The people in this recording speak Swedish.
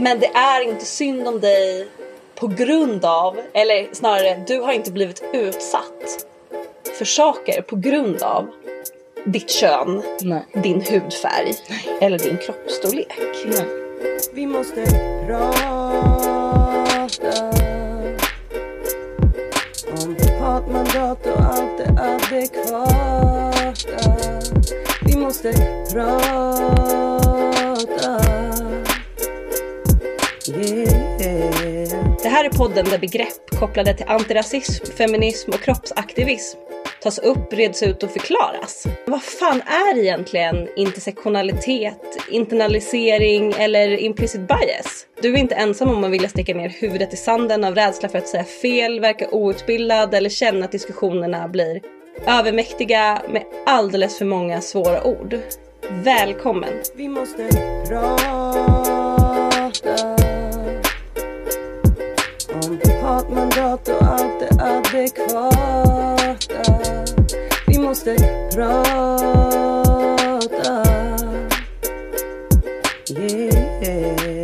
Men det är inte synd om dig på grund av, eller snarare du har inte blivit utsatt för saker på grund av ditt kön, Nej. din hudfärg eller din kroppsstorlek. Nej. Vi måste prata om hatmandat och allt det adekvata. Vi måste prata. Yeah. Det här är podden där begrepp kopplade till antirasism, feminism och kroppsaktivism tas upp, reds ut och förklaras. Vad fan är egentligen intersektionalitet, internalisering eller implicit bias? Du är inte ensam om att vilja sticka ner huvudet i sanden av rädsla för att säga fel, verka outbildad eller känna att diskussionerna blir övermäktiga med alldeles för många svåra ord. Välkommen! Vi måste prata om mandat och allt det adekvata. Vi måste prata. Yeah.